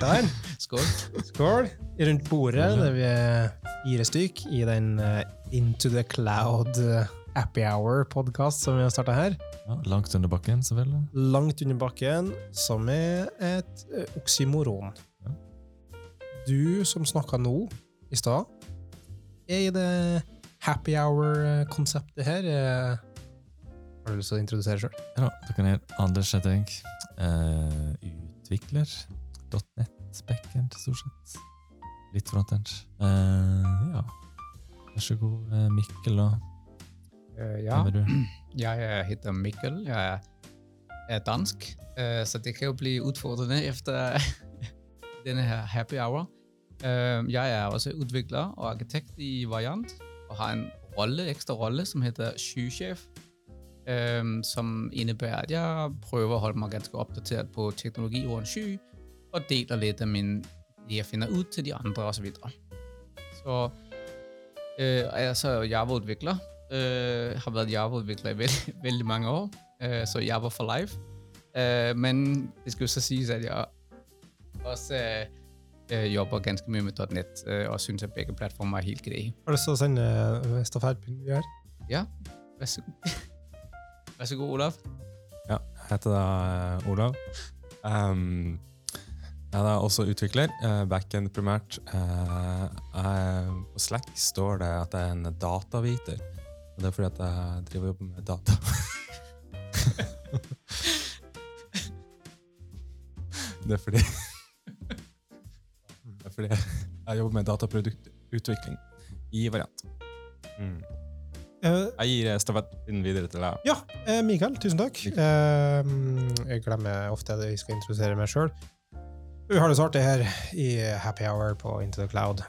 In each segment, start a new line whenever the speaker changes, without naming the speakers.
den?
Skål.
Skål. Rundt bordet, der vi er fire stykk i den eh, Into the Cloud eh, Happy Hour-podkast som vi har starta her.
Ja, langt under bakken, selvfølgelig.
Langt under bakken, som er et eh, oksymoron.
Ja.
Du som snakka nå i stad, er i det happy hour-konseptet her. Har du lyst til å introdusere sjøl?
Ja, da kan jeg Anders heter jeg. Uh, utvikler. .net, backend, stort sett. Litt frontend. Uh, ja. Vær så god, eh, Mikkel, da.
Uh, ja,
Hvem er du?
jeg heter Mikkel. Jeg er, dansk, uh, så det kan jo bli utfordrende efter denne her happy hour. Jeg er også utvikler og arkitekt i Variant, og har en rolle, ekstra rolle som heter skysjef, øh, som innebærer at jeg prøver å holde meg ganske oppdatert på teknologi rundt sky, og deler litt av min, det jeg finner ut til de andre osv. Så, videre. så øh, altså, Java-utvikler. Uh, har vært Java-utvikler i veldig, veldig mange år, uh, så Java for life. Øh, men det skal jo så sies at jeg også øh, øh, jobber ganske mye med .NET, øh, og syns at begge plattformer er helt greie.
Har du lyst til å sende stafettpinnen vi har?
Ja, vær så god. Vær så god, Olav.
Ja, jeg heter da eh, Olav. Um, jeg er da også utvikler, uh, backend primært. Eh, jeg, på Slack står det at jeg er en dataviter. Og det er fordi at jeg driver og jobber med data. det er fordi Det er fordi jeg jobber med dataproduktutvikling i variant. Mm.
Eh,
Jeg gir stafettpinnen videre til deg.
Ja, eh, Mikael, tusen takk. Eh, jeg glemmer ofte at jeg skal introdusere meg sjøl. Vi har det så artig her i Happy Hour på Into the Cloud.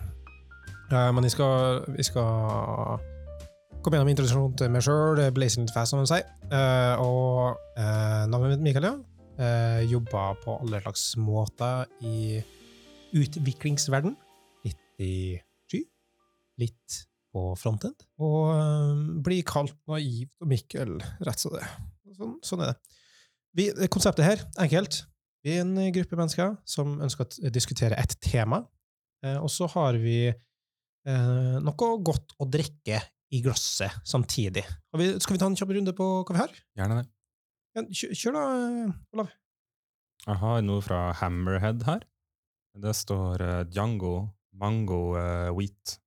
Eh, men vi skal, skal komme gjennom introduksjonen til meg sjøl, blazing litt fast, som de sier. Eh, og eh, navnet mitt Mikael, ja. Eh, jobber på alle slags måter i utviklingsverden. Litt i sky, litt på frontend, og um, blir kalt naivt og Mikkel, rett som det. Sånn, sånn er det. Vi, konseptet her, enkelt. Vi er en gruppe mennesker som ønsker å diskutere et tema, eh, og så har vi eh, noe godt å drikke i glasset samtidig. Har vi, skal vi ta en kjapp runde på hva vi har?
Gjerne det.
Ja, kjør, kjør da, Olav.
Jeg har noe fra Hammerhead her. Det står uh, Django Mango uh, Wheat.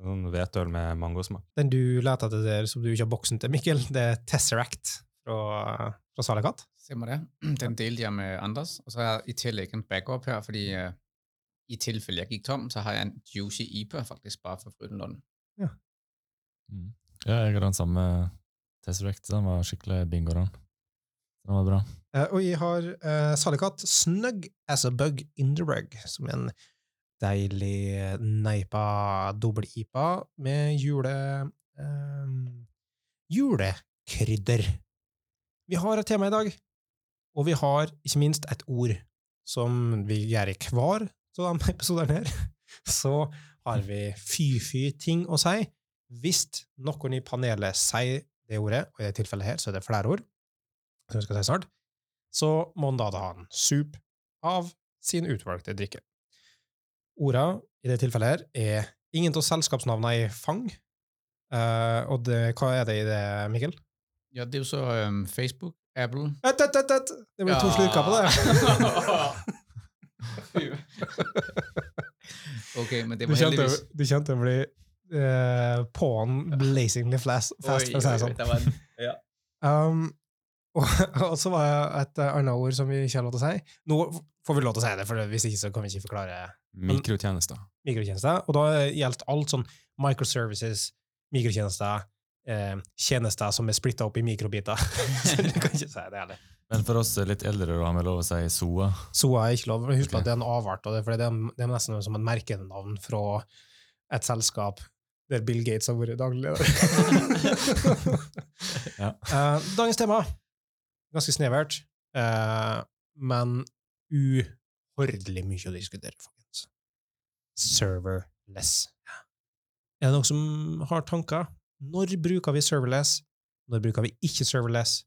Sånn hvetøl med mangosmak.
Den du leter etter der som du ikke har boksen til, Mikkel, det er Tesseract fra, fra Salakat.
Stemmer det. Den delte jeg med Anders, og så har jeg i tillegg en backup her, fordi uh, i tilfelle jeg gikk tom, så har jeg en juicy IPA faktisk bare for Frydenlund.
Mm. Ja, jeg har den samme Tesseract. Den var skikkelig bingo, den. Den var bra.
Uh, og jeg har uh, Salikat Snug as a bug in the rug, som er en deilig neipa dobbel-IPA med jule... Eh, julekrydder. Vi har et tema i dag, og vi har ikke minst et ord som vi gjør i hver av episode her. Så har vi fy-fy ting å si. Hvis noen i panelet sier det ordet, og i dette tilfellet her så er det flere ord, som vi skal si snart, så må han da ha en sup av sin utvalgte drikke. Orda i det tilfellet her er ingen av selskapsnavnene i fang. Uh, og det, hva er det i det, Mikkel?
Ja, det er jo så um, Facebook, Apple
Et, et, et, et. Det blir to slurker på det.
ok, men det
Du
var
kjente,
heldigvis
du kjente å bli uh, på'n blazingly fast, fast for å si det sånn.
det
Um, og, og så var det et eh, annet ord som vi ikke har lov til å si. Nå får vi lov til å si det, for hvis ikke så kan vi ikke forklare
Mikrotjenester.
mikrotjenester. Og da gjelder alt sånn microservices, mikrotjenester, eh, tjenester som er splitta opp i mikrobiter. så du kan ikke si det heller.
Men for oss litt eldre, da, har vi lov å si SOA.
SOA er ikke lov. Husk
okay.
At det er en avart, og det, er det, er, det er nesten som et merkenavn fra et selskap der Bill Gates har vært daglig leder.
Ja.
Eh, dagens tema, ganske snevert, eh, men uhordelig mye å diskutere, folkens. Serverless. Er det noen som har tanker? Når bruker vi serverless? Når bruker vi ikke serverless?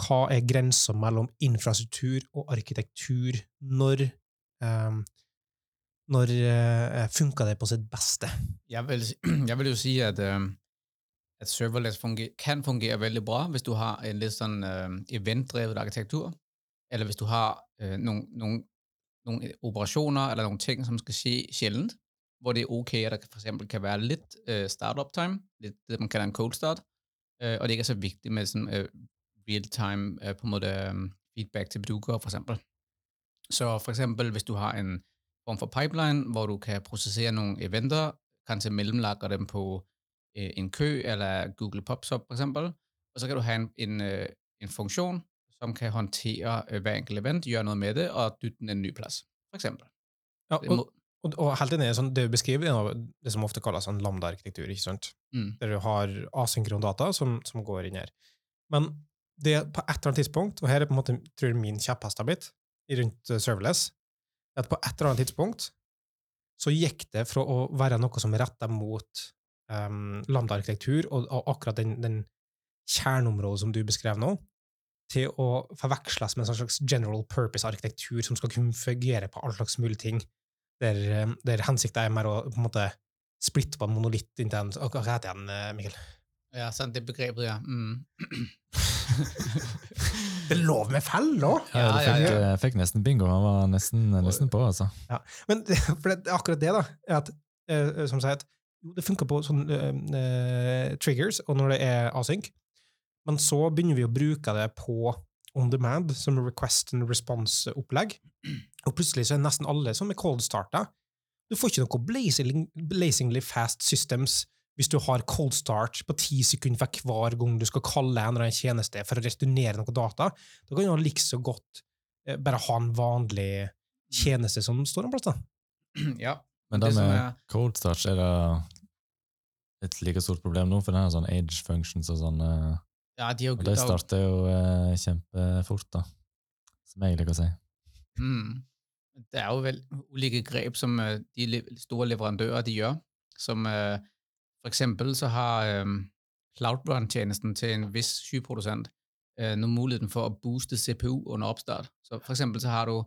hva er grensa mellom infrastruktur og arkitektur? Når, um, når uh, funker det på sitt beste?
Jeg vil, jeg vil jo si, at, at serverless funger, kan fungere veldig bra, hvis du har en litt sånn uh, eventdrevet arkitektur, eller hvis du har øh, nogle, nogle, nogle operationer eller nogle ting, som skal ske sjældent, hvor det er ok, at der for eksempel kan være litt øh, startup time, litt det man kaller en cold start, øh, og det ikke er så viktig med sådan, øh, real-time øh, på en måte øh, feedback til brukere, for eksempel. Så for eksempel, hvis du har en form for pipeline, hvor du kan processere nogle eventer, kanskje mellemlagre dem på øh, en kø eller Google Pops for eksempel, og så kan du have en, en, øh, en funktion, som kan håndtere øh, hver enkelt event, gjøre noe med det, og dytte den en ny plass, eksempel.
Ja, og, og, og helt enig, sånn, det du beskriver, er det som ofte kalles en lambda-arkitektur, ikke sant?
Mm.
der du har asynkron data som, som går inn her. Men det på et eller annet tidspunkt, og her er på en måte tror jeg min kjepphest har blitt, rundt eh, serverless, er at på et eller annet tidspunkt så gikk det fra å være noe som retta mot um, lambda-arkitektur og, og akkurat den, den kjerneområdet som du beskrev nå, til å forveksles med en sånn slags general purpose-arkitektur som skal kunne fungere på all slags mulige ting, der, eh, der hensikten er mer å på en måte splitte på en monolitt inntil en Hva heter den, eh, Mikkel?
Ja, sådan det begrepet, ja. Mm.
Det er lov med feller!
Ja, du
Ja, ja,
fikk,
ja.
eh, fikk nesten bingo. Han var nesten, nesten på, altså.
Ja. Men for det, akkurat det, da, er at som sagt, det funker på sånne uh, triggers, og når det er async, men så begynner vi å bruke det på on demand, som request and response-opplegg, og plutselig så er nesten alle som er cold-starta. Du får ikke noe blazing, blazingly fast systems hvis du har cold start på ti sekunder for hver gang du skal kalle en eller annen tjeneste for å returnere noe data. Da kan du like så godt eh, bare ha en vanlig tjeneste som står en plass, da.
ja.
Men
Det
det med
er-
cold start, er det et like stort problem nå? For den har sånn age functions og sånn. Eh,
ja, de har
Og de
er
starter jo eh, kjempefort, da. Som jeg liker å si.
Mm. Det er jo vel ulike grep som uh, de store leverandører de gjør. Som uh, for eksempel så har um, Cloudrun-tjenesten til en vis skyprodusent uh, nu muligheten for å booste CPU under oppstart. Så for eksempel så har du,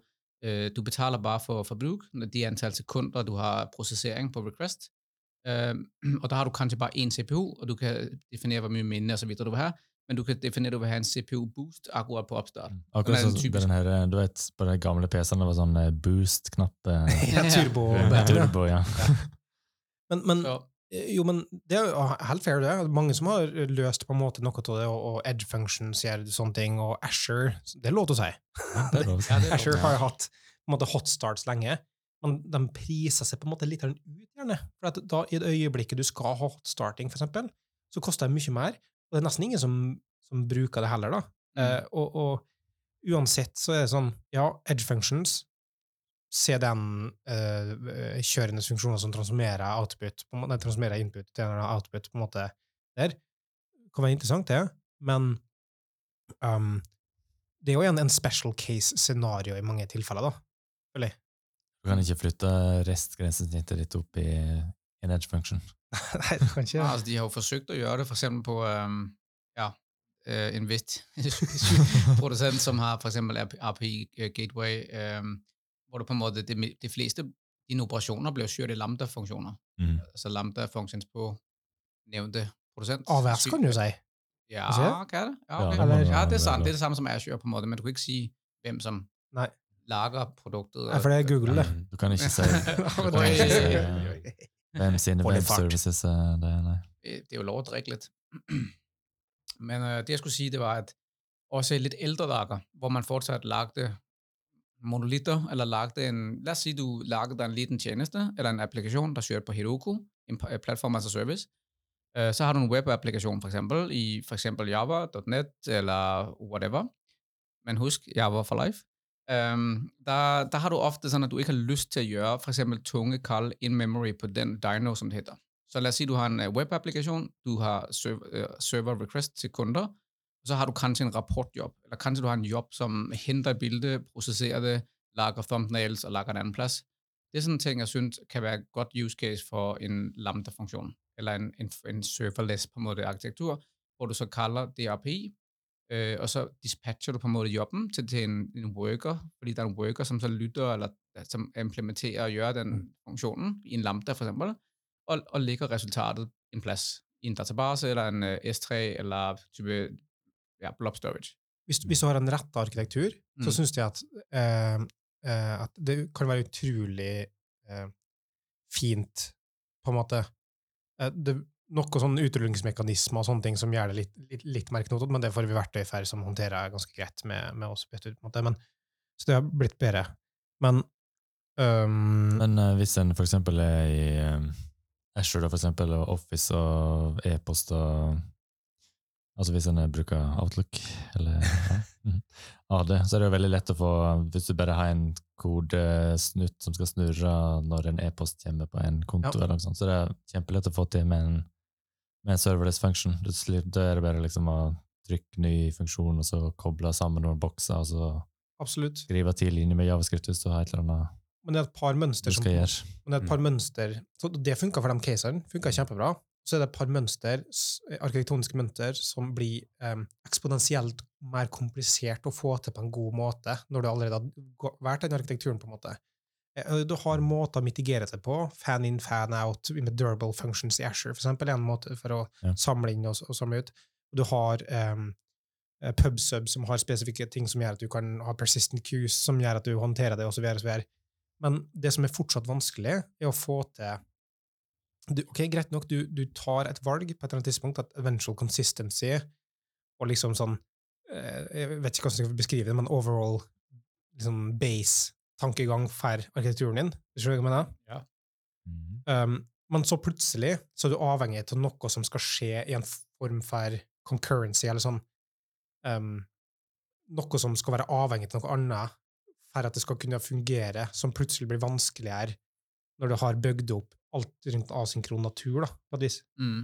du betaler bare for forbruk, når de antall sekunder, du har prosessering på request. Øh, og da har du kanskje bare én CPU, og du kan definere, hvor mye minne og så videre du vil have, men du kan definere, at du en CPU-boost akkurat på oppstart.
Akkurat
Den er
sånn
typisk-
den her, eh, du vet, på de gamle PC-ene det var sånn eh, boost-knapp. eh,
Ja, turbo.
Ja.
ja.
Turbo, ja.
Men, men Jo, men det er jo helt fair, det. Mange som har løst på en måte noe av det, og, og Edge Functions gjør sånne ting, og Asher Det er lov til å si.
Er å.
Ja, er.
Asher har jo hatt på en måte hotstarts lenge, men de priser seg på en måte litt ut, gjerne. For at da, i det øyeblikket du skal ha hotstarting, for eksempel, så koster det mye mer, og det er nesten ingen som, som bruker det heller, da. Eh, og, og uansett så er det sånn, ja, Edge Functions CDN-kjørende eh, funksjoner som transformerer output, nei, transformerer input til en output på en måte der, kan være interessant, det, men um, det er jo igjen en special case-scenario i mange tilfeller, da. Føler jeg.
Du kan ikke flytte restgrensesnittet ditt opp i en edge function.
Nei, du kan ikke
Ja, altså, de har jo forsøgt å gjøre det, for eksempel på um, ja, uh, en viss produsent, som har for eksempel API øh, Gateway, um, hvor det på en måte, de, de fleste dine operasjoner blir kjørt i lambda-funksjoner.
Mm.
Altså lambda-functions på nevnte produsent.
AVS kan du si.
Ja,
hva
er det? Ja, okay. ja,
ja,
det er sant. Det er det samme som Azure, på en måte, men du kan ikke si hvem som
Nei.
lager produktet.
Nei, for det er Google, det.
Du kan ikke si kan ikke si hvem sine web-services er det, nei.
det, er jo lov at drikke lidt. Men øh, det jeg skulle si, det var, at også i litt eldre dager, hvor man fortsatt lagde monolitter, eller lagde en, lad oss si du lagde en liten tjeneste, eller en applikasjon der kjørte på Heroku, en plattform as a service, øh, så har du en web-applikation for eksempel, i for eksempel Java, .NET, eller whatever. Men husk, Java for life. Øhm, der, har du ofte sånn at du ikke har lyst til å gjøre eksempel tunge kall in-memory på den dyno, som det heter. Så lad oss si du har en webapplikasjon, du har server, uh, server request til kunder, og så har du kanskje en rapportjob, eller kanskje du har en job, som henter et bilde, processerer det, lager thumbnails og lager en annen plass. Det er sånne ting, jeg synes kan være et godt use case for en lambda-funktion, eller en, en, en serverless på en måte arkitektur, hvor du så kaller det API, øh, og så dispatcher du på en måte jobben til, til en, en worker, fordi der er en worker, som så lytter, eller som implementerer og gjør den
Mm.
funksjonen, i en lambda for eksempel, og, og legger resultatet en plass i en database, eller en øh, S3, eller type ja, blob storage.
Hvis, hvis du har en retta arkitektur, så
Mm.
syns jeg at, eh, at det kan være utrolig eh, fint, på en måte. Det, noe sånn utrullingsmekanismer og sånne ting som gjør det litt, litt, litt merknotet, men det får vi verktøy for som håndterer ganske greit med, med oss. Men, så det har blitt bedre. Men um,
Men uh, hvis en for eksempel er i um, Azure, da, for eksempel, og Office og e-post og Altså hvis en bruker Outlook eller ja, mhm, AD, så er det jo veldig lett å få Hvis du bare har en kodesnutt som skal snurre når en e-post kommer på en konto,
Ja.
eller noe sånt, så det er kjempelett å få til med en, med serverless function. Du er det bare liksom å trykke ny funksjon, og så koble sammen noen bokser, og så
absolutt.
skrive ti linjer med javascript hvis du har et eller annet
Men det er et par mønster som det et par mønster Det funka for de caserne. Funka kjempebra. Så er det et par mønster, arkitektoniske mønster som blir um, eksponentielt mer komplisert å få til på en god måte når du allerede har valgt den arkitekturen. på en måte. Eh, Du har måter å mitigere det på. Fan in, fan out med durable functions i Asher, for eksempel, er en måte for å
Ja.
samle inn og, og samle ut. Du har um, PubSub som har spesifikke ting som gjør at du kan ha persistent queues, som gjør at du håndterer det, osv. Men det som er fortsatt vanskelig, er å få til du, ok, Greit nok, du, du tar et valg på et eller annet tidspunkt, at eventual consistency og liksom sånn eh, Jeg vet ikke hvordan jeg skal beskrive det, men overall liksom base-tankegang for arkitekturen din. Du skjønner hva jeg mener?
Mhm.
Um, men så plutselig så er du avhengig av noe som skal skje i en form for concurrency, eller sånn um, Noe som skal være avhengig av noe annet for at det skal kunne fungere, som plutselig blir vanskeligere når du har bygd opp alt rundt asynkron natur, da, på et vis.
Mm.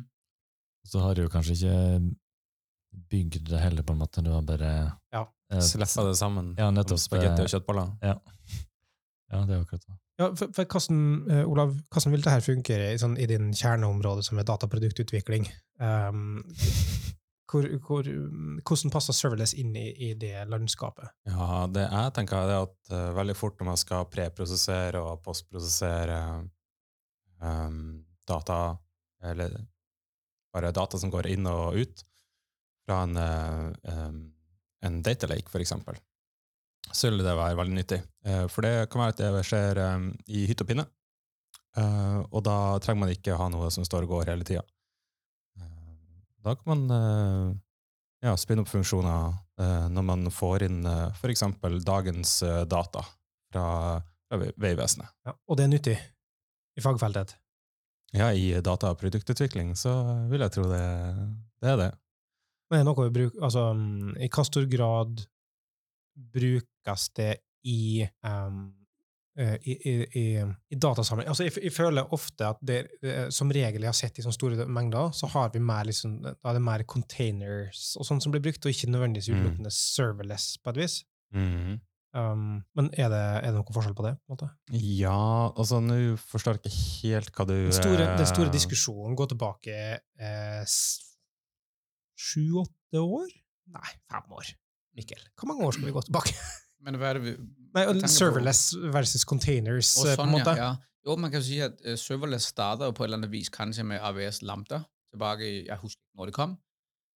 Så har du jo kanskje ikke bygd det heller, på en måte. Du har bare
Ja.
Eh,
det sammen
Ja, nettopp.
spagetti og kjøttboller.
Ja. ja, det er akkurat det.
Ja, for, for hvordan, eh, Olav, hvordan vil dette fungere i, sånn, i din kjerneområde som er dataproduktutvikling? Um, hvor, hvor, hvordan passer serverless inn i, i det landskapet?
Ja, det jeg tenker er at uh, veldig fort når man skal preprosessere og postprosessere um, data, eller bare data som går inn og ut, fra en, uh, um, en data lake, eksempel, så vil det være veldig nyttig. Eh, for det kan være at det skjer um, i hytt og pinne, eh, og da trenger man ikke ha noe som står og går hele tida. Da kan man eh, ja, spinne opp funksjoner eh, når man får inn uh, f.eks. dagens eh, data fra, fra Vegvesenet.
Ja, og det er nyttig i fagfeltet.
Ja, i data- og produktutvikling så vil jeg tro det, det er det.
Men er det noe vi bruker, altså, mm, I hva stor grad brukes det i, um, i, i, i, i datasammenheng? Altså, jeg, jeg føler ofte at det, som regel jeg har sett i sånne store mengder, så har vi mer, liksom, da er det mer containers og sånt som blir brukt, og ikke nødvendigvis
Mm.
serverless på et vis.
Mhm.
Um, men er det, er det noen forskjell på det? på?
Ja, altså nå forstår jeg ikke helt hva du
Den store, den store
eh,
diskusjonen går tilbake eh, sju-åtte år? Nei, fem år. Mikkel, hvor mange år skal vi gå tilbake?
Men hva er det vi
Nei,
Serverless på?
versus containers,
Og
eh, på en
sånn,
måte.
ja, ja. Jo, man kan si at uh, serverless starter på et eller annet vis kanskje med AWS Lambda, tilbake i, jeg husker ikke når det kom.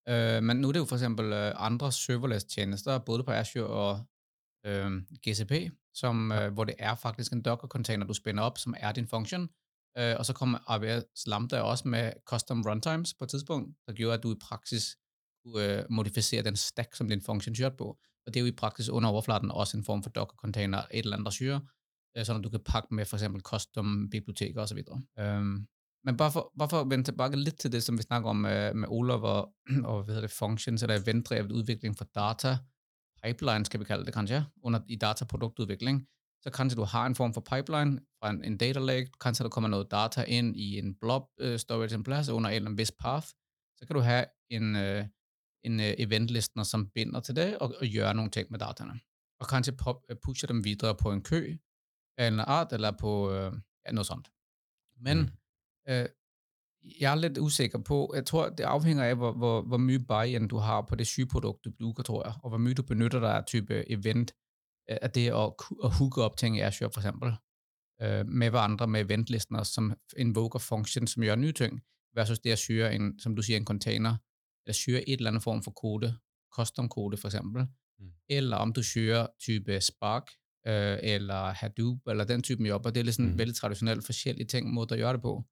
Uh, men nå er det jo for eksempel uh, andre serverless-tjenester, både på Azure og uh, GCP, som, uh, hvor det er faktisk en Docker-container du spinner opp, som er din function. Uh, og så kom AWS Lambda også med custom runtimes på et tidspunkt, der gjør at du i praksis kunne uh, modifisere den stack, som din function kjørte på. Og det er jo i praksis under overflaten også en form for Docker-container, et eller annet Azure, øh, sånn at du kan pakke med eksempel custom-biblioteker osv. Um, men bare for, bare for å vende tilbake litt til det som vi snakker om med, med Olav og, og hva det, functions, eller eventdrevet utvikling for data, pipeline skal vi kalle det kanskje, under, i dataproduktudvikling, så kanskje du har en form for pipeline fra en, en data lake, kanskje det kommer noe data inn i en blob uh, storage en plass under en eller annen viss path, så kan du ha en, uh, en uh, eventlistner som binder til det og, og gjør noen ting med dataene. Og kanskje pop, pusher dem videre på en kø en art, eller på øh, ja, noe sånt. Men
Mm.
øh, Jeg er litt usikker på, jeg tror, det avhenger av hvor, hvor, hvor mye buy-in du har på det sygeprodukt, du bruker, tror jeg, og hvor mye du benytter deg av type event, øh, af det at, å at hooke op ting i Azure for eksempel, øh, med hverandre med eventlisten, som invoker function, som gjør nye ting, versus det at syre en, som du siger, en container, eller syre et eller andet form for kode, custom kode for eksempel,
Mm.
eller om du syrer type Spark, øh, eller Hadoop, eller den typen jobber. det er lidt sådan
Mm.
veldig traditionelt forskellige ting, måder at gøre det på.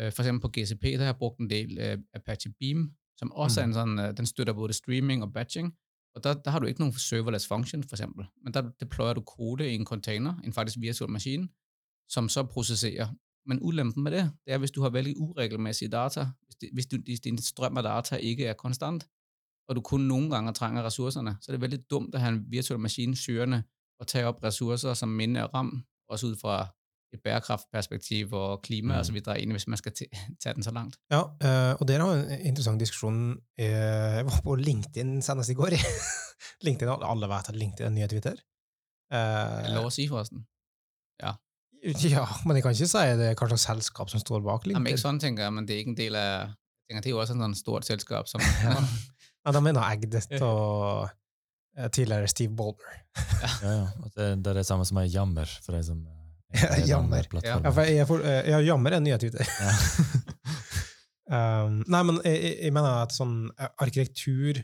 Øh, for eksempel på GCP, der har jeg brugt en del øh, Apache Beam, som også mm. er en sådan, øh, den støtter både streaming og batching, og der har du ikke noen serverless function, for eksempel. Men der deployer du kode i en container, en faktisk virtual maskin, som så processerer. Men ulempen med det, det er, hvis du har veldig uregelmæssige data, hvis, det, hvis, din strøm av data ikke er konstant, og du kun noen ganger trænger ressourcerne, så er det veldig dumt å ha en virtual maskin sørende og ta opp ressourcer som minde og ram, også ut fra et bærekraftperspektiv og klima
Mm.
og så videre, egentlig, hvis man skal ta tage den så langt.
Ja, eh, og dere har en interessant diskusjon. Eh, Jeg var på LinkedIn senest i går. LinkedIn, Alle vet at LinkedIn er nye Twitter.
Er
Eh,
det lov å si, forresten?
Ja, men jeg kan ikke si det er hva slags selskap som står bak
Jamen, ikke sånn tenker jeg, men det er ikke en del av Jeg tænker, det er jo også et sånn stort selskap som...
Ja, de er eid av tidligere Steve Ballmer.
Ja, ja. Det, det er det samme som er jammer, for de som
Ja, jammer. Ja, for jeg, for, eh, ja, jammer er nye Twitter. Um, nei, men jeg, jeg- jeg mener at sånn eh, arkitektur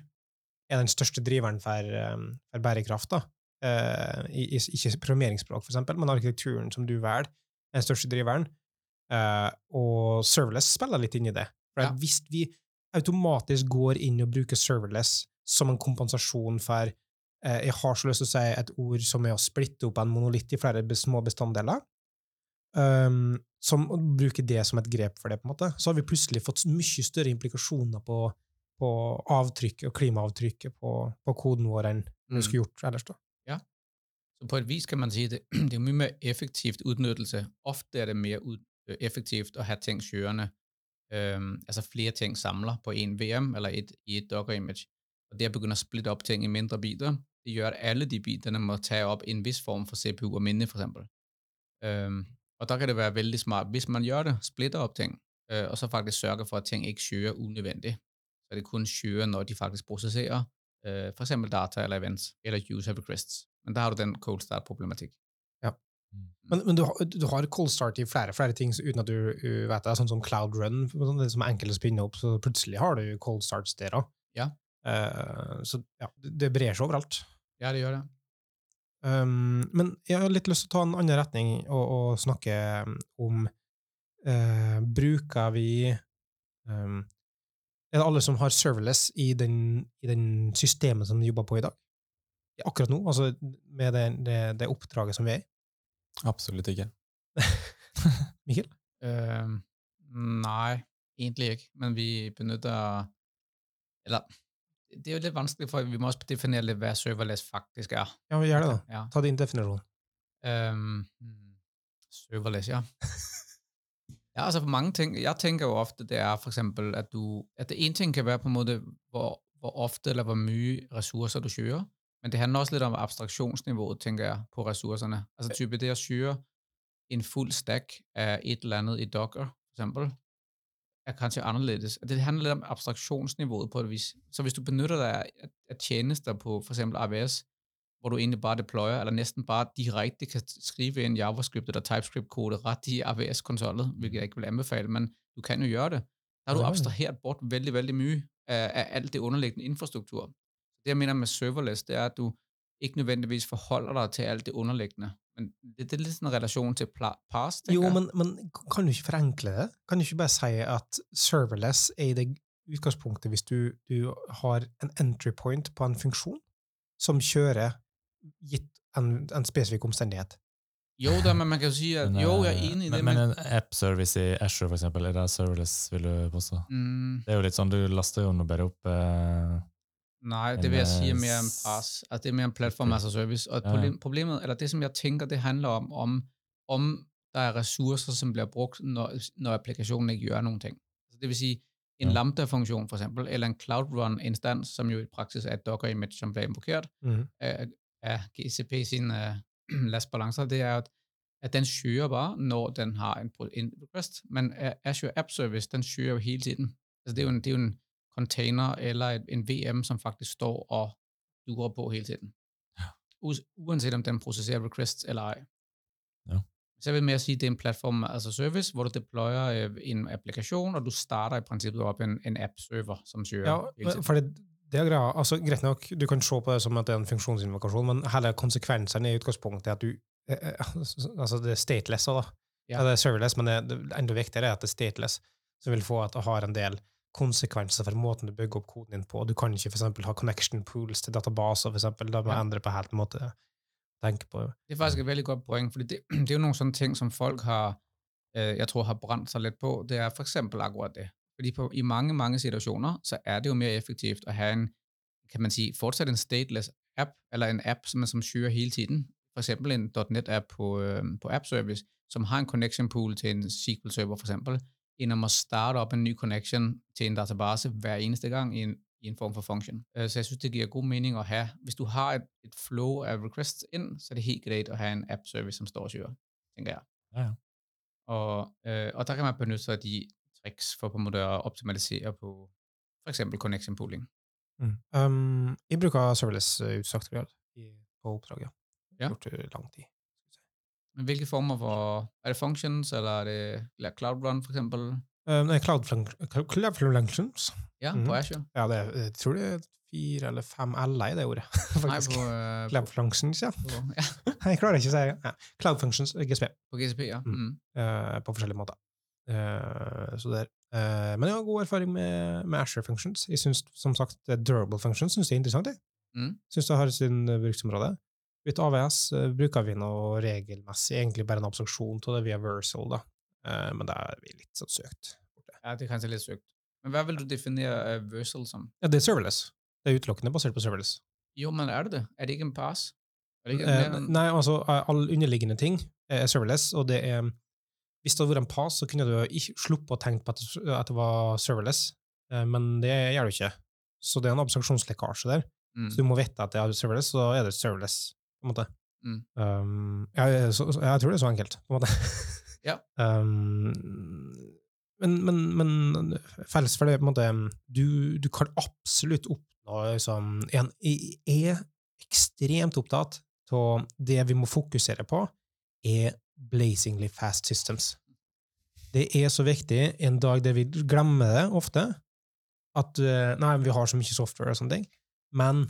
er den største driveren for, um, for bærekraft. da. Uh, i, i, ikke programmeringsspråk, for eksempel, men arkitekturen som du velger, er den største driveren. Uh, og serverless spiller litt inn i det. For
Ja.
Hvis vi automatisk går inn og bruker serverless som en kompensasjon for Jeg har så lyst til å si et ord som er å splitte opp en monolitt i flere små bestanddeler um, som å bruke det som et grep for det, på en måte, så har vi plutselig fått mye større implikasjoner på, på avtrykket og klimaavtrykket på, på koden vår enn vi
Mm.
skulle gjort ellers. da.
Så på et vis kan man si det, det er mye mer effektivt utnyttelse. Ofte er det mer effektivt å ha ting kjørende. Um, altså flere ting samler på en VM eller et, i et Docker-image. Og det å begynne å splitte opp ting i mindre biter, det gjør at alle de biterne må tage op en vis form for CPU og minde, for eksempel. Øhm, og der kan det være veldig smart, hvis man gjør det, splitter opp ting, øh, og så faktisk sørger for, at ting ikke søger unødvendigt. Så det kun søger, når de faktisk processerer, øh, for eksempel data eller events, eller user requests. Men der har du den cold start-problematik.
Men, men du, har- du har cold start i flere flere ting uten at du uh, vet det, sånn som Cloud Run, det som er enkelt å spinne opp, så plutselig har du cold starts der
Ja.
så ja, det det brer seg overalt.
Ja, det gjør det.
Um, men jeg har litt lyst til å ta en annen retning og, og snakke om uh, Bruker vi um, Er det alle som har serverless i den, i den systemet som de jobber på i dag? Akkurat nå, altså med det, det, det oppdraget som vi er i?
Absolutt ikke.
Mikkel?
Uh, nei, egentlig ikke. Men vi benytter... Eller, det er jo litt vanskelig, for vi må også definere litt hva serverless faktisk er.
Ja, vi gjør det, da.
Ja.
Ta din definisjon.
Øhm, hmm, serverless, ja. ja, altså for mange ting, jeg tenker jo ofte, det er for eksempel, at du, at det ene ting kan være på en måte hvor, hvor ofte eller hvor mye ressourcer du kjører, men det handler også litt om abstraktionsniveauet, tenker jeg, på ressourcerne. Altså type det å kjøre en full stack av et eller annet i Docker, for eksempel, er kanskje annerledes. Det handler litt om abstraktionsniveauet på et vis. Så hvis du benytter deg af tjenester på for eksempel AWS, hvor du egentlig bare deployer, eller næsten bare direkte kan skrive inn JavaScript eller TypeScript-kode rett i AWS-konsollet, hvilket jeg ikke vil anbefale, men du kan jo gjøre det. Da har du abstrahert bort veldig veldig mye av alt det underliggende infrastruktur. Det jeg mener med serverless, det er, at du ikke nødvendigvis forholder deg til alt det underliggende. Men det, er litt sånn en relation til pla- Ikke?
Jo, men, men kan du ikke forenkle det? Kan du ikke bare si at serverless er i det utgangspunktet hvis du, du har en entry point på en funksjon som kjører gitt en, en spesifikk omstendighet?
Jo, da, men man kan si at
Men,
jo, jeg
eh,
er enig i det,
men
men...
en app-service i Azure, for eksempel, er det serverless, vil du påstå?
Mm,
Det er jo litt sånn, du laster jo nå bare opp eh,
Nej, det vil jeg sige er
øh,
mere en pres. Altså det er mere en platform as a service. Og
Ja.
problem, problemet, eller det som jeg tænker, det handler om, om, om der er ressourcer, som bliver brugt, når, når applikationen ikke gør nogen ting. Altså det vil sige, en
Ja.
Lambda-funktion for eksempel, eller en Cloud Run-instans, som jo i praksis er et Docker-image, som bliver invokeret af, af GCP sine uh, lastbalancer, det er, at at den søger bare, når den har en, en request. Men A- Azure App Service, den søger jo hele tiden. Altså det er jo en, det er jo en container eller et, en VM, som faktisk står og durer på hele tiden. Us- Uanset om den prosesserer requests eller ej.
Ja.
Så jeg vil mer sige, at det er en platform altså service, hvor du deployer øh, en applikasjon, og du starter i prinsippet opp en, en app-server som søger
Ja,
hele tiden.
for det, det er greia. Altså, greit nok, du kan se på det som at det er en funksjonsinvokasjon, men hele konsekvensen er i utgangspunktet at du eh, eh, Altså, det er stateless da.
Ja.
Ja. det er serverless, men det, det enda viktigere er at det er stateless, som vil få at det har en del konsekvenser for måten du bygger opp koden din på. Du kan ikke for eksempel ha connection pools til databaser, for eksempel. Da må
Ja.
endre på helt måte tenke på.
Det er faktisk et veldig godt poeng, fordi det, det er jo noen sånne ting, som folk har, øh, jeg tror har brent seg litt på. Det er for eksempel akkurat det. Fordi på, i mange, mange situasjoner så er det jo mer effektivt å ha en, kan man si, fortsatt en stateless app, eller en app, som, som søger hele tiden. For eksempel en .NET-app på, på App Service, som har en connection pool til en SQL-server for eksempel, end om at starte op en ny connection til en database hver eneste gang i en, i en form for function. Øh, Så jeg synes, det giver god mening at have, hvis du har et, et flow af requests ind, så er det helt greit at have en app service, som står og syrer, tænker jeg.
Ja, ja.
Og, øh, og der kan man benytte sig af de tricks for på en måte at optimalisere på for eksempel connection pooling.
Mm. Um, jeg bruker serverless uh, utsagt grad i- på oppdraget.
Ja.
Gjort det lang tid.
Hvilke former for, er det functions, eller er det eller Cloud Run for eksempel?
Um, Cloud, Cloud Functions.
Ja,
Mhm.
på Azure.
Ja, det er, jeg tror det er fire eller fem L-er i det ordet. faktisk.
Nei, på, uh,
Cloud Functions, ja.
på, ja,
Jeg klarer ikke å si det. Ja. Cloud Functions, GSP,
på GCP, ja.
Mm.
Mm.
eh, på forskjellige måter. Uh, så der. Uh, men jeg har god erfaring med, med Asher Functions. Jeg synes, som sagt, Durable Functions synes jeg er interessant. Jeg
Mm.
synes det har sin eh, bruksområde. AVS eh, bruker vi noe regelmessig, egentlig bare en abstraksjon av det via Versal, da. Eh, men det er vi litt sånn søkt.
Ja, det er kanskje litt søkt. Men hva vil du definere uh, Versal som?
Ja, det er serverless. Det er utelukkende basert på serverless.
Jo, men er det det? Er det ikke en pass? Det ikke en-
nei, altså, alle underliggende ting er serverless, og det er Hvis det hadde vært en pass, så kunne du ikke sluppet å tenke på at det, var serverless, men det gjør du ikke. Så det er en abstraksjonslekkasje der.
Mm.
Så du må vite at det er serverless, så da er det serverless, på en måte.
Mm.
Um, ja, så, jeg tror det er så enkelt, på en måte.
Ja.
Um, men, men, men felles for det, på en måte, du, du kan absolutt oppnå liksom, en, Jeg er ekstremt opptatt av det vi må fokusere på, er blazingly fast systems. Det er så viktig en dag der vi glemmer det ofte, at eh, nei, vi har så mye software og sånne ting, men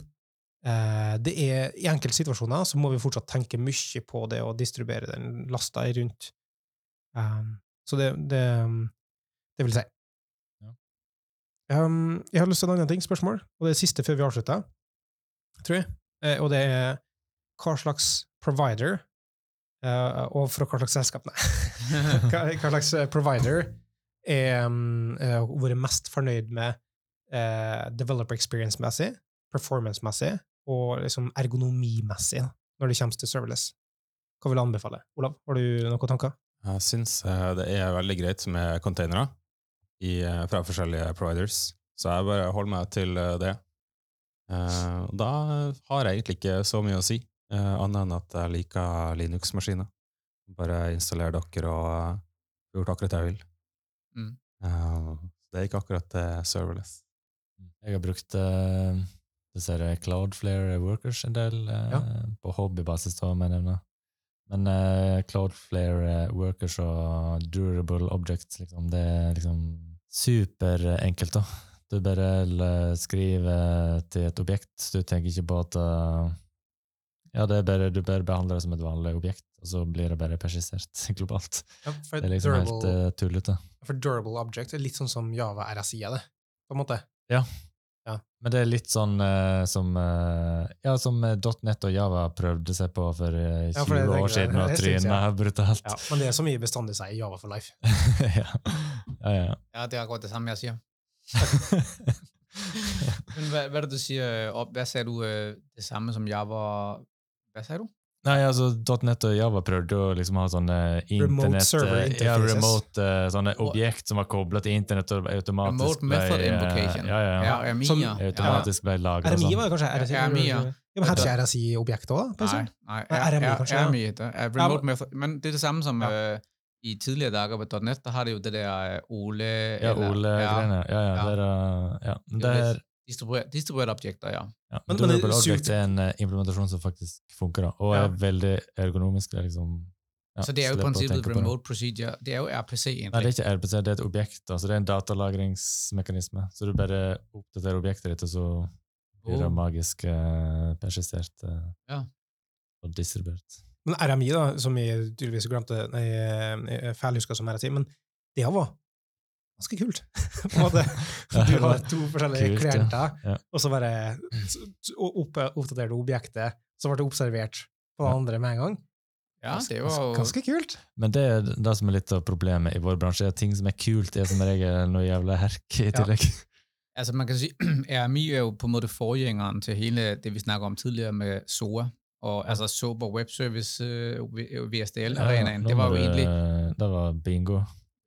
det er, i enkelte situasjoner så må vi fortsatt tenke mye på det og distribuere den lasta rundt. Um, så det, det, det vil si.
Ja.
Um, jeg har lyst til en annen ting, spørsmål, og det er siste før vi avslutter, tror jeg, eh, og det er hva slags provider, eh, og fra hva slags selskap, nei, hva, hva slags eh, provider er um, eh, vært mest fornøyd med eh, developer experience-messig, performance-messig og liksom ergonomimessig da, når det kommer til serverless. Hva vil du anbefale? Olav, har du noen tanker?
Jeg syns eh, det er veldig greit med containere eh, fra forskjellige providers, så jeg bare holder meg til eh, det. Eh, Da har jeg egentlig ikke så mye å si, annet enn at jeg liker Linux-maskiner. Bare installer dere og gjør akkurat det jeg vil.
Mm.
Det er ikke akkurat serverless.
Jeg har brukt uh, er det Cloudflare Workers en del, eh,
Ja.
på hobbybasis, da, må jeg nevne. Men uh, Cloudflare Workers og Durable Objects, liksom, det er liksom superenkelt, da. Du bare skriver til et objekt, du tenker ikke på at uh, Ja, det bare, du bare behandler det som et vanlig objekt, og så blir det bare persisert globalt.
Ja,
Det er liksom helt
durable,
uh, tullete.
for durable object er litt sånn som Java RSI er det, på en måte.
Men det er litt sånn uh, som uh, Ja, som eh, .NET og Java prøvde seg på for uh, 20
Ja, for det det,
år siden, og tryna brutalt.
Ja, men det er så mye bestandig sier Java for life.
ja. ja, ja.
Ja, det er akkurat det samme, jeg sier. Men hva, hva, er det, du sier hvad sagde du? Det samme som Java... Hva sier du?
Nei, altså .NET og Java prøvde å liksom ha sånne internet,
server
eh, Ja, remote eh, sånne objekt som var koblet til internett og automatisk
Remote
ble, eh,
invocation.
Ja, ja, ja.
RMI,
Som-.
Automatisk ble laget
RMI
sånn.
var kanskje RSI?
Ja, RMI, ja.
Ja, men hadde ikke RSI objekt òg.
Nei, nei,
RMI kanskje.
RMI heter det.
Ja,
Remote method. Men det er det samme som
Ja.
i tidligere dager på .NET, da har de jo det der Ole...
Ja, Ole-greiene. Ja, ja,
Ja.
det er,
distribuer- Distribuerte objekter, ja.
ja.
Men- men det super-
er en uh, implementasjon som faktisk funker, da, og
Ja.
er veldig ergonomisk. Er liksom, ja,
Så det er jo prinsippet remote procedure. Det er jo RPC, egentlig.
Nei, det er ikke RPC, det er et objekt. Altså det er en datalagringsmekanisme. Så du bare oppdaterer objektet ditt, og så blir det
Oh.
magisk uh, persistert uh,
Ja.
og distribuert.
Men RMI, da, som jeg tydeligvis glemte Nei, jeg feilhuska som RSI, men det var ganske kult. På en måte.
Ja,
Du har to forskjellige
kult,
klienter,
Ja.
og så bare s- s- opp, oppdaterer du objektet, som ble observert på den andre med en gang.
Ja, det er
Ganske,
jo...
ganske kult.
Men det er det som er litt av problemet i vår bransje. er at Ting som er kult, er som regel noe jævla herk i tillegg.
Altså man kan si, RMI er jo på en måte forgjengeren til hele det, vi snakker om tidligere med SOA, og altså SOAP Web Service, øh, VSDL-arenaen,
Ja,
det var jo egentlig...
Det var bingo,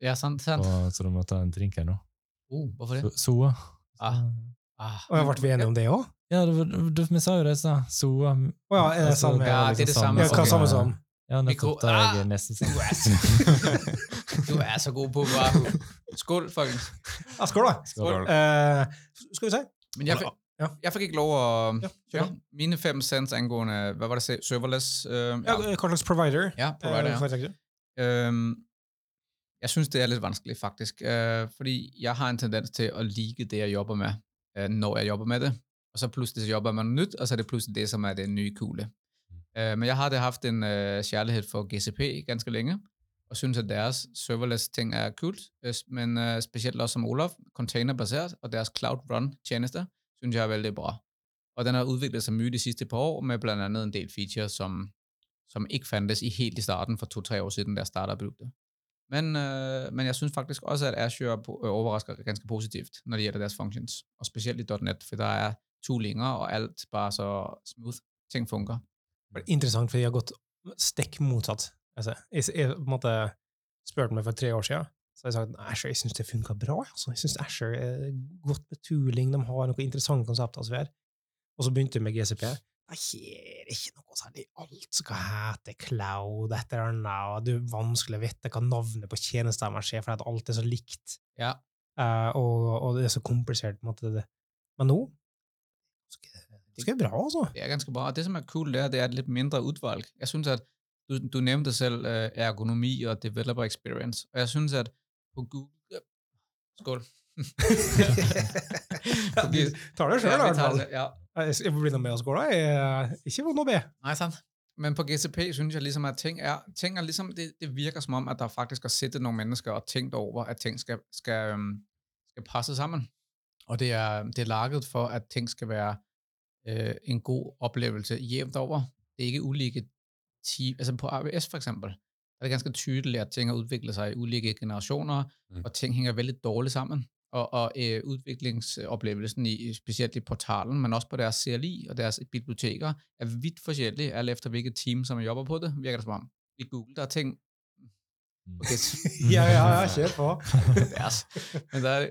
Ja, sant, sant.
og, så du må ta en drink her nå.
Oh, hvorfor det?
Soa.
Ah. Ah,
Og jeg ble vi enige om det òg?
Ja, det var, du, vi sa jo det i stad. Soa.
oh, ja, er det
Altså,
samme?
Ja, det er det samme.
Ja, hva samme som?
Ja, nettopp. Da er
Ah!
jeg nesten sånn.
Du er så, god på Wahoo. Skål, folkens.
Ja, skål, da!
Skål.
Uh, skal vi se?
Men jeg,
Ja.
jeg fikk ikke lov å...
Ja,
Ja, mine fem cents angående, hva var det, serverless? uh,
Ja, hva slags provider?
ja, provider,
uh,
ja. Øhm, jeg synes, det er litt vanskelig, faktisk. Øh, fordi jeg har en tendens til å like det, jeg jobber med, øh, når jeg jobber med det. Og så plutselig så jobber man nytt, og så er det plutselig det, som er det nye kule. Uh, men jeg har hatt haft en uh, kjærlighet for GCP ganske lenge, og synes, at deres serverless ting er kult, øh, men uh, specielt også som Olaf, containerbasert, og deres Cloud Run tjenester, synes jeg er veldig bra. Og den har utviklet seg mye de sidste par år, med bl.a. en del features, som, som ikke fantes i helt i starten for to-tre år siden, da jeg. Men, øh, men jeg synes faktisk også, at Azure øh, overrasker ganske positivt, når det gjelder deres functions, og spesielt i .NET, for der er toolinger, og alt bare så smooth. Ting funker.
Er Interessant, for jeg har gått stikk motsatt. Altså, jeg, jeg måte spurte meg for tre år siden, så har jeg sagt at Asher, jeg syns det funka bra. Altså. Jeg syns Asher er godt med tooling, de har noen interessante konsepter. Og så begynte jeg med GCP. Det er ikke noe særlig. Alt skal hete cloud, et eller annet, og det er vanskelig å vite hva navnet på tjenesten er, for alt er så likt,
Ja,
uh, og, og det er så komplisert. på en måte. det. Men nå det skal bra, altså.
det er ganske bra. Og det, som er cool, det er, det er et litt mindre utvalg. Jeg synes, at du, du nevnte selv øh, ergonomi og developer experience, og jeg synes, at på Google... Skål.
Ja, du tar det sjøl, i hvert fall.
ja.
Jeg blir med og. Jeg er ikke vond å be.
Nei, sant. Men på GCP synes jeg ligesom, at ting er, ting er ligesom, det, det virker som om, at der faktisk har siddet nogle mennesker og tænkt over, at ting skal, skal, skal passe sammen. Og det er, det er laget for, at ting skal være øh, en god oplevelse jævnt over. Det er ikke ulike team. Altså på AWS for eksempel, er det ganske tydeligt, at ting har udviklet sig i ulike generationer,
Mm.
og ting hænger veldig dårligt sammen. Og, og øh, udviklingsoplevelsen, i, specielt i portalen, men også på deres CLI og deres biblioteker, er vidt forskellige, alt efter hvilket team, som jobber på det, virker det som om. I Google, der er ting...
Mm.
Okay,
Ja, ja, ja, kjør på.
Men der er,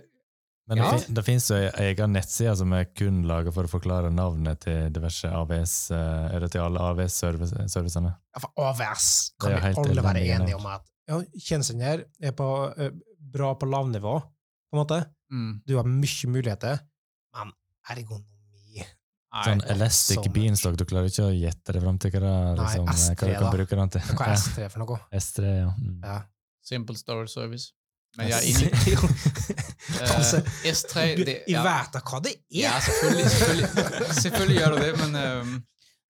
Men
Ja.
det, fin, det finnes jo ei egen nettside som er kun laga for å forklare navnet til diverse AVS, eh, eller til alle AVS-servicene.
Ja, for AVS kan vi alle være enige om at ja, tjenesten her er på, bra på lavnivå, på en måte.
mm,
Du har mye muligheter, men ergonomi
Nei,
Sånn Elastic
sånn.
Beanstalk, du klarer ikke å gjette det fram til hva, det er,
Nei,
liksom,
S3
hva du kan
da.
bruke den til.
Hva er S3 for noe?
S3, ja. Mm.
Ja.
simple storage service. Men jeg er enig. Øh,
altså,
S3,
det,
det,
jeg vet da hva det er!
Ja, selvfølgelig, selvfølgelig, selvfølgelig gjør du det, men, um,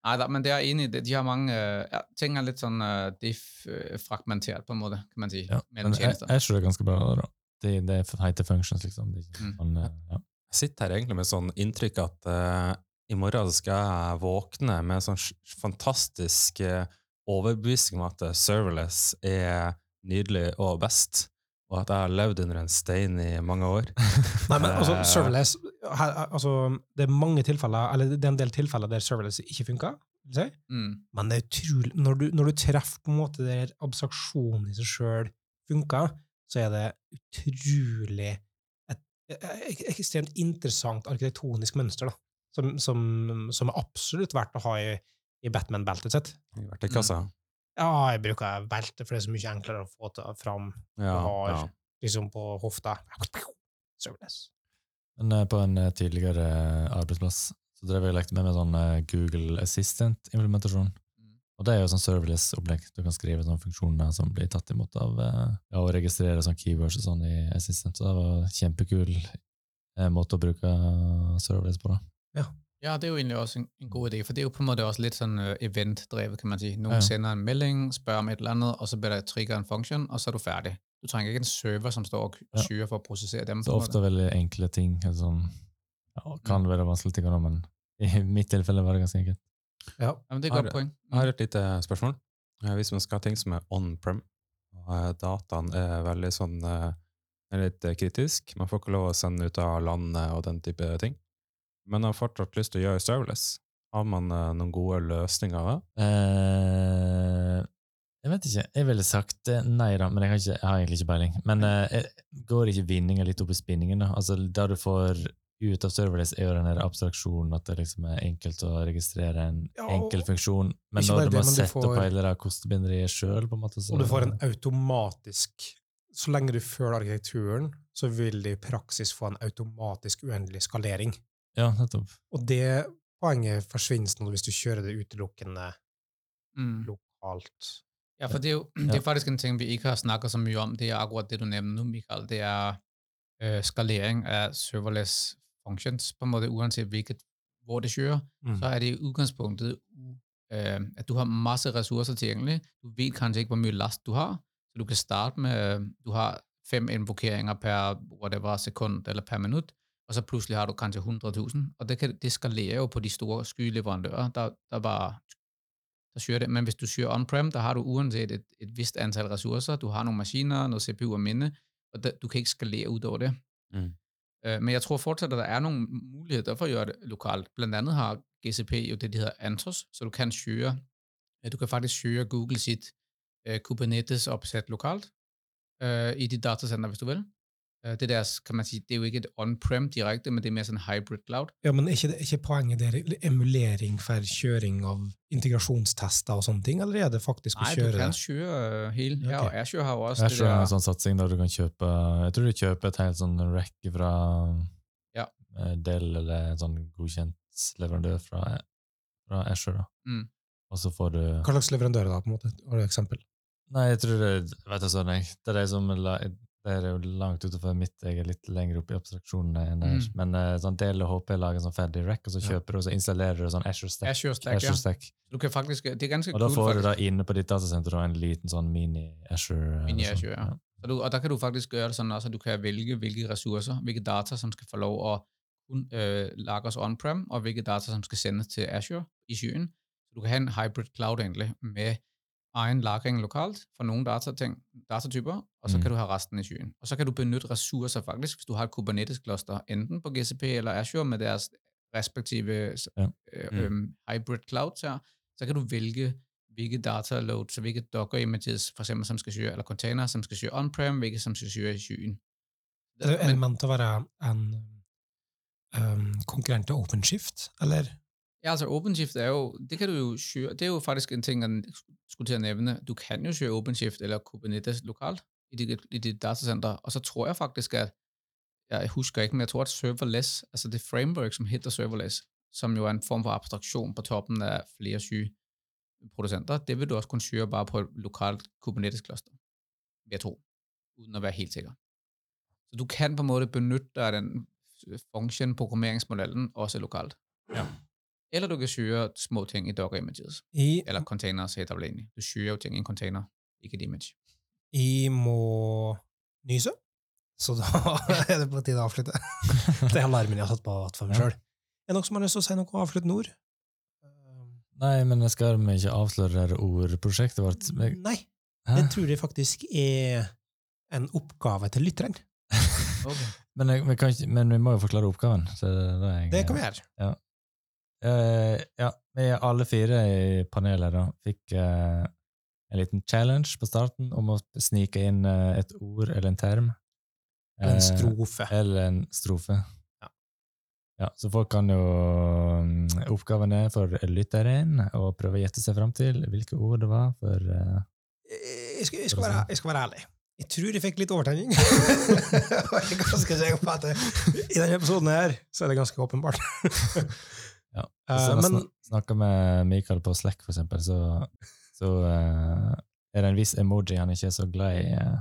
Nei da, men det er enig, det. de har mange, ja, ting er litt sånn uh, diff-fragmenteret på en måte, kan man si.
Ja, Men jeg, jeg tror det er ganske bra. da. Det, det er heter functions, liksom. Det
Mm.
sånn, eh, ja.
Jeg sitter her egentlig med sånn inntrykk at uh, i morgen skal jeg våkne med en sånn fantastisk eh, overbevisning om at serverless er nydelig og best, og at jeg har levd under en stein i mange år.
Nei, men altså, serverless her, altså, Det er mange tilfeller, eller det er en del tilfeller der serverless ikke funker. si.
Mm.
Men det er utrolig Når du, når du treffer på en måte der abstraksjonen i seg sjøl funker, så er det utrolig et, et ekstremt interessant arkitektonisk mønster, da. Som, som, som er absolutt verdt å ha i, i Batman-beltet sitt.
I verktøykassa.
Ja, jeg bruker belte, for det er så mye enklere å få til, fram
Ja,
har
ja.
liksom på hofta. Serverless.
Men eh, på en eh, tidligere eh, arbeidsplass så drev jeg lekte med meg sånn Google Assistant-implementasjon.
Mm.
Og det er jo sånn serverless-opplegg. Du kan skrive sånne funksjoner som blir tatt imot av eh, ja, og registrere sånn keywords og sånn i Assistant. Så det var en kjempekul eh, måte å bruke serverless på. da.
Ja, det er jo egentlig også en, god idé, for det er jo på en måte også litt sånn uh, event-drevet, kan man si. Noen
Ja.
sender en melding, spør om et eller annet, og så blir det trigger en function, og så er du ferdig. Du trenger ikke en server som står og
Ja.
for å prosessere dem.
Så ofte veldig enkle ting. Sånn, ja, kan være vanskelige ting, men i mitt tilfelle var det ganske enkelt.
Ja.
Ja, men det er et godt poeng.
Jeg har et lite spørsmål. Eh, Hvis man skal ha ting som er on-prem, og eh, dataen er veldig sånn eh, er litt kritisk, man får ikke lov å sende ut av landet og den type ting, men har fortsatt lyst til å gjøre serverless, har man noen gode løsninger da?
Eh, jeg vet ikke. Jeg ville sagt nei, da, men jeg har, ikke, jeg har egentlig ikke peiling. Men eh, jeg- går ikke vinninga litt opp i spinningen? da? Altså, der du får ut av serverless, er jo den abstraksjonen, at det liksom er enkelt å registrere en
Ja,
enkel funksjon. Men når du må sette opp hele det kostebinderiet sjøl,
Og du får en automatisk Så lenge du følger arkitekturen, så vil det i praksis få en automatisk uendelig skalering.
Ja, nettopp.
Og det poenget forsvinner nå hvis du kjører det utelukkende
Mm.
lokalt.
Ja, for det er jo det er faktisk en ting, vi ikke har snakket så mye om. Det er akkurat det du nevner nå, Michael. Det er øh, skalering av serverless functions. På en måte uansett hvilket, hvor det kjører,
Mm.
så er det i utgangspunktet øh, at du har masse ressurser tilgjengelig. Du vet kanskje ikke, hvor mye last du har, så du kan starte med, øh, du har fem invokeringer per whatever, sekund eller per minutt, og så plutselig har du kanskje 100 000, og det, kan, det skalerer jo på de store skyleverandører, der, der bare der det. Men hvis du kjører on-prem, der har du uansett et, et visst antall ressurser. du har noen maskiner, noe CPU og minne, og da, du kan ikke skalere utover det.
Mm.
Øh, men jeg tror fortsatt at det er noen muligheter for å gjøre det lokalt. Blant annet har GCP jo det de heter Anthos, så du kan øh, du kan faktisk kjøre Google sitt øh, Kubernetes-oppsett lokalt øh, i dit datasenter, hvis du vil. Øh, det, deres, kan man si, det er jo ikke et on-prem direkte, men det er mer sånn hybrid cloud.
Ja, men er ikke, ikke poenget der emulering for kjøring av integrasjonstester og sånne ting, eller er det faktisk å
Nei, du
kjøre
kan
det?
kjøre øh, hele. Ja,
Ok.
og Azure har også det
Azure er en sånn satsing der du kan kjøpe Jeg tror du kjøper et helt sånn rack fra
Ja.
Del Dell, eller en sånn godkjent leverandør fra, fra Azure. da.
Mm.
Og så får du
Hva slags leverandører da, på en måte? Har du et eksempel?
Nei, jeg tror det vet jeg sånn, jeg. Det er de som la- det er jo langt utenfor mitt, jeg er litt lenger oppe i abstraksjonene enn.
Mm.
Men uh, sånn del og HP lager sånn ferdig rack, og så
Ja.
kjøper du, og så installerer du sånn Azure Stack.
Azure Stack, ja.
Azure Stack.
Du kan faktisk, det er ganske
Og da
cool,
får du
faktisk.
da inne på ditt datasenter en liten sånn mini-Azure.
Mini Azure, ja. Så du, og da kan du faktisk gjøre det sånn altså du kan velge hvilke ressurser, hvilke data som skal få lov å øh, lagres on-prem, og hvilke data som skal sendes til Azure i skyen. Så du kan ha en hybrid cloud egentlig, med egen lagring lokalt for nogle datating, datatyper, og så
Mm.
kan du ha resten i skyen. Og så kan du benytte ressourcer faktisk, hvis du har et Kubernetes-cluster, enten på GCP eller Azure med deres respektive
Ja.
øh,
Mm.
hybrid clouds her, så kan du vælge, hvilke dataloads, så hvilke docker images, for eksempel, som skal køre, eller container, som skal køre on-prem, hvilke som skal køre i skyen.
Er det
Men-
ment å være en um, konkurrent til OpenShift, eller?
Ja, altså OpenShift er jo, det kan du jo kjøre, det er jo faktisk en ting, jeg skulle til å nevne. Du kan jo kjøre OpenShift eller Kubernetes lokalt i ditt, i ditt datacenter, og så tror jeg faktisk, at, jeg husker ikke, men jeg tror, at serverless, altså det framework, som heter serverless, som jo er en form for abstraksjon på toppen av flere skyprodusenter, det vil du også kunne kjøre bare på et lokalt Kubernetes-cluster, jeg tro, uden å være helt sikker. Så du kan på en måte benytte den function-programmeringsmodellen også lokalt.
Ja.
Eller du kan skjule små ting i Docker images,
I,
eller containers heter det vel egentlig. Du skjuler jo ting i en container, ikke et image.
jeg må nyse, så da er det på tide å avslutte. Det er alarmen jeg har satt på for meg
Ja.
sjøl. Er det noen som har lyst til å si noe avsluttende ord? Um,
Nei, men jeg skal vi ikke avsløre det ordprosjektet vårt? Jeg...
Nei,
Hæ?
det tror jeg faktisk er en oppgave til lytteren.
Okay.
Men, jeg, vi kan ikke, men vi må jo forklare oppgaven. Så det, er jeg,
Det kan vi gjøre.
Eh, ja, vi alle fire i panelet da, fikk uh, en liten challenge på starten om å snike inn uh, et ord eller en term.
En
Eh,
strofe.
Eller en strofe.
Ja.
Ja, så folk kan jo um, Oppgaven er for lytteren å prøve å gjette seg fram til hvilke ord det var for
Jeg skal, jeg, skal være, jeg skal være ærlig. Jeg tror jeg fikk litt overtenning. Jeg er ganske sikker på at i denne episoden her så er det ganske åpenbart.
Ja.
Eh,
Hvis jeg
men
snak- snakker med Mikael på Slack, for eksempel, så, så uh, er det en viss emoji han ikke er så glad i. Uh,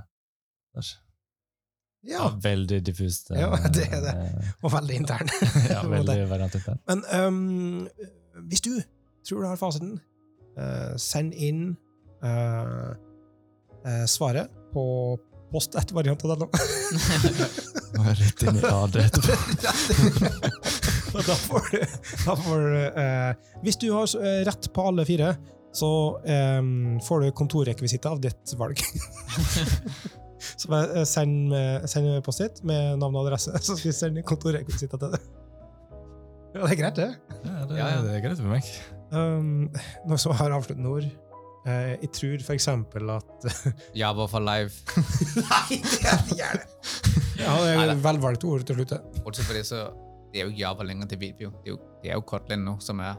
ja,
Ja, veldig diffust. Uh,
Ja, det er det. og veldig intern.
ja, veldig variant intern.
Men um, hvis du tror du har fasiten, send inn svaret på post etter den
nå. Rett inn i AD etterpå.
Da får du, da får du eh, Hvis du har eh, rett på alle fire, så eh, får du kontorrekvisitter av ditt valg. så bare eh, send, send post-it med navn og adresse, så skal vi sende kontorrekvisitter til deg. Ja, det er greit, det.
Ja, det,
Ja, ja.
det er greit for meg.
Um, noe som har avsluttende ord. Uh, jeg tror for eksempel at
Java for live.
Nei, det er det! Ja, det er velvalgte ord til slutt.
Bortsett fra det, så det er jo ikke Java lenger til video. Det er jo, det er jo Kotlin nå som er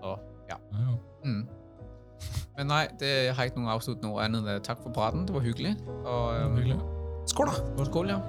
Så ja.
Ja, ja.
Mm. Men nei, det, har ikke noen avsluttende ord annet enn takk for praten. Det var hyggelig. Og, um,
Hyggelig.
Skål, da!
Skål, ja.